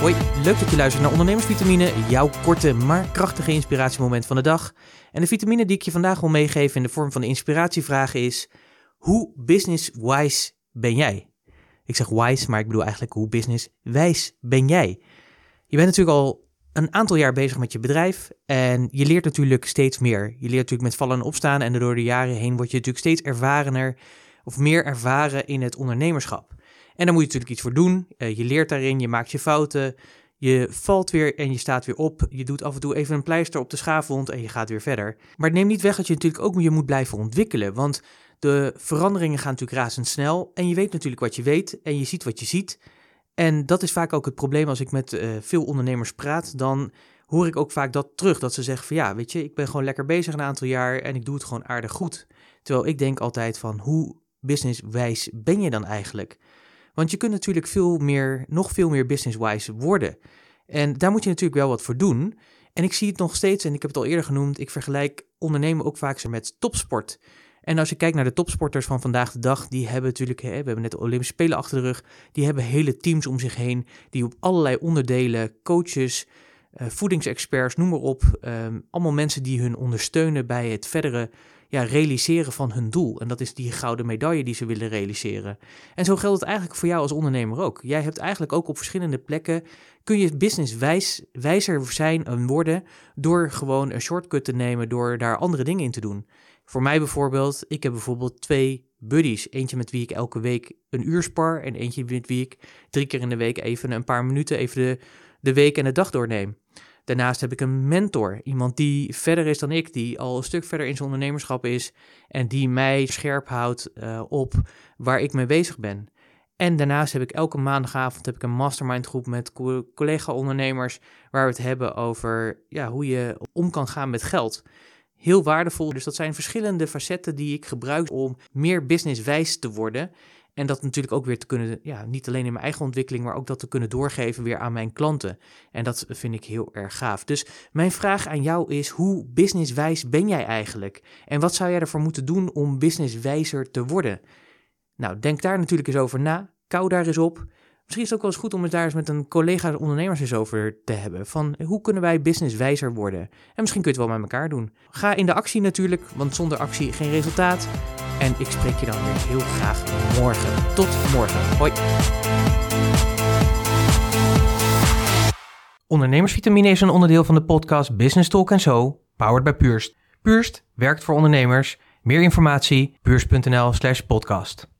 Hoi, leuk dat je luistert naar Ondernemersvitamine, jouw korte maar krachtige inspiratiemoment van de dag. En de vitamine die ik je vandaag wil meegeven in de vorm van de inspiratievraag is: hoe business-wise ben jij? Ik zeg wise, maar ik bedoel eigenlijk hoe business-wijs ben jij? Je bent natuurlijk al een aantal jaar bezig met je bedrijf en je leert natuurlijk steeds meer. Je leert natuurlijk met vallen en opstaan en door de jaren heen word je natuurlijk steeds ervarener of meer ervaren in het ondernemerschap. En daar moet je natuurlijk iets voor doen. Uh, je leert daarin, je maakt je fouten, je valt weer en je staat weer op. Je doet af en toe even een pleister op de schaafwond en je gaat weer verder. Maar het niet weg dat je natuurlijk ook je moet blijven ontwikkelen. Want de veranderingen gaan natuurlijk razendsnel. En je weet natuurlijk wat je weet en je ziet wat je ziet. En dat is vaak ook het probleem als ik met uh, veel ondernemers praat. Dan hoor ik ook vaak dat terug. Dat ze zeggen van ja, weet je, ik ben gewoon lekker bezig een aantal jaar en ik doe het gewoon aardig goed. Terwijl ik denk altijd van hoe businesswijs ben je dan eigenlijk? Want je kunt natuurlijk veel meer, nog veel meer business-wise worden. En daar moet je natuurlijk wel wat voor doen. En ik zie het nog steeds, en ik heb het al eerder genoemd, ik vergelijk ondernemen ook vaak met topsport. En als je kijkt naar de topsporters van vandaag de dag, die hebben natuurlijk, hè, we hebben net de Olympische Spelen achter de rug, die hebben hele teams om zich heen, die op allerlei onderdelen, coaches, uh, voedingsexperts, noem maar op, um, allemaal mensen die hun ondersteunen bij het verdere ja, realiseren van hun doel. En dat is die gouden medaille die ze willen realiseren. En zo geldt het eigenlijk voor jou als ondernemer ook. Jij hebt eigenlijk ook op verschillende plekken, kun je business wijs, wijzer zijn en worden door gewoon een shortcut te nemen, door daar andere dingen in te doen. Voor mij bijvoorbeeld, ik heb bijvoorbeeld twee buddies. Eentje met wie ik elke week een uur spar en eentje met wie ik drie keer in de week even een paar minuten even de, de week en de dag doorneem. Daarnaast heb ik een mentor, iemand die verder is dan ik, die al een stuk verder in zijn ondernemerschap is en die mij scherp houdt uh, op waar ik mee bezig ben. En daarnaast heb ik elke maandagavond heb ik een mastermind groep met collega-ondernemers waar we het hebben over ja, hoe je om kan gaan met geld. Heel waardevol. Dus dat zijn verschillende facetten die ik gebruik om meer businesswijs te worden. En dat natuurlijk ook weer te kunnen, ja, niet alleen in mijn eigen ontwikkeling, maar ook dat te kunnen doorgeven weer aan mijn klanten. En dat vind ik heel erg gaaf. Dus mijn vraag aan jou is: hoe businesswijs ben jij eigenlijk? En wat zou jij ervoor moeten doen om businesswijzer te worden? Nou, denk daar natuurlijk eens over na. Kou daar eens op. Misschien is het ook wel eens goed om het daar eens met een collega ondernemers eens over te hebben. Van hoe kunnen wij businesswijzer worden? En misschien kun je het wel met elkaar doen. Ga in de actie natuurlijk, want zonder actie geen resultaat. En ik spreek je dan weer heel graag morgen. Tot morgen. Hoi. Ondernemersvitamine is een onderdeel van de podcast Business Talk So, powered by Purst. Purst werkt voor ondernemers. Meer informatie, purst.nl slash podcast.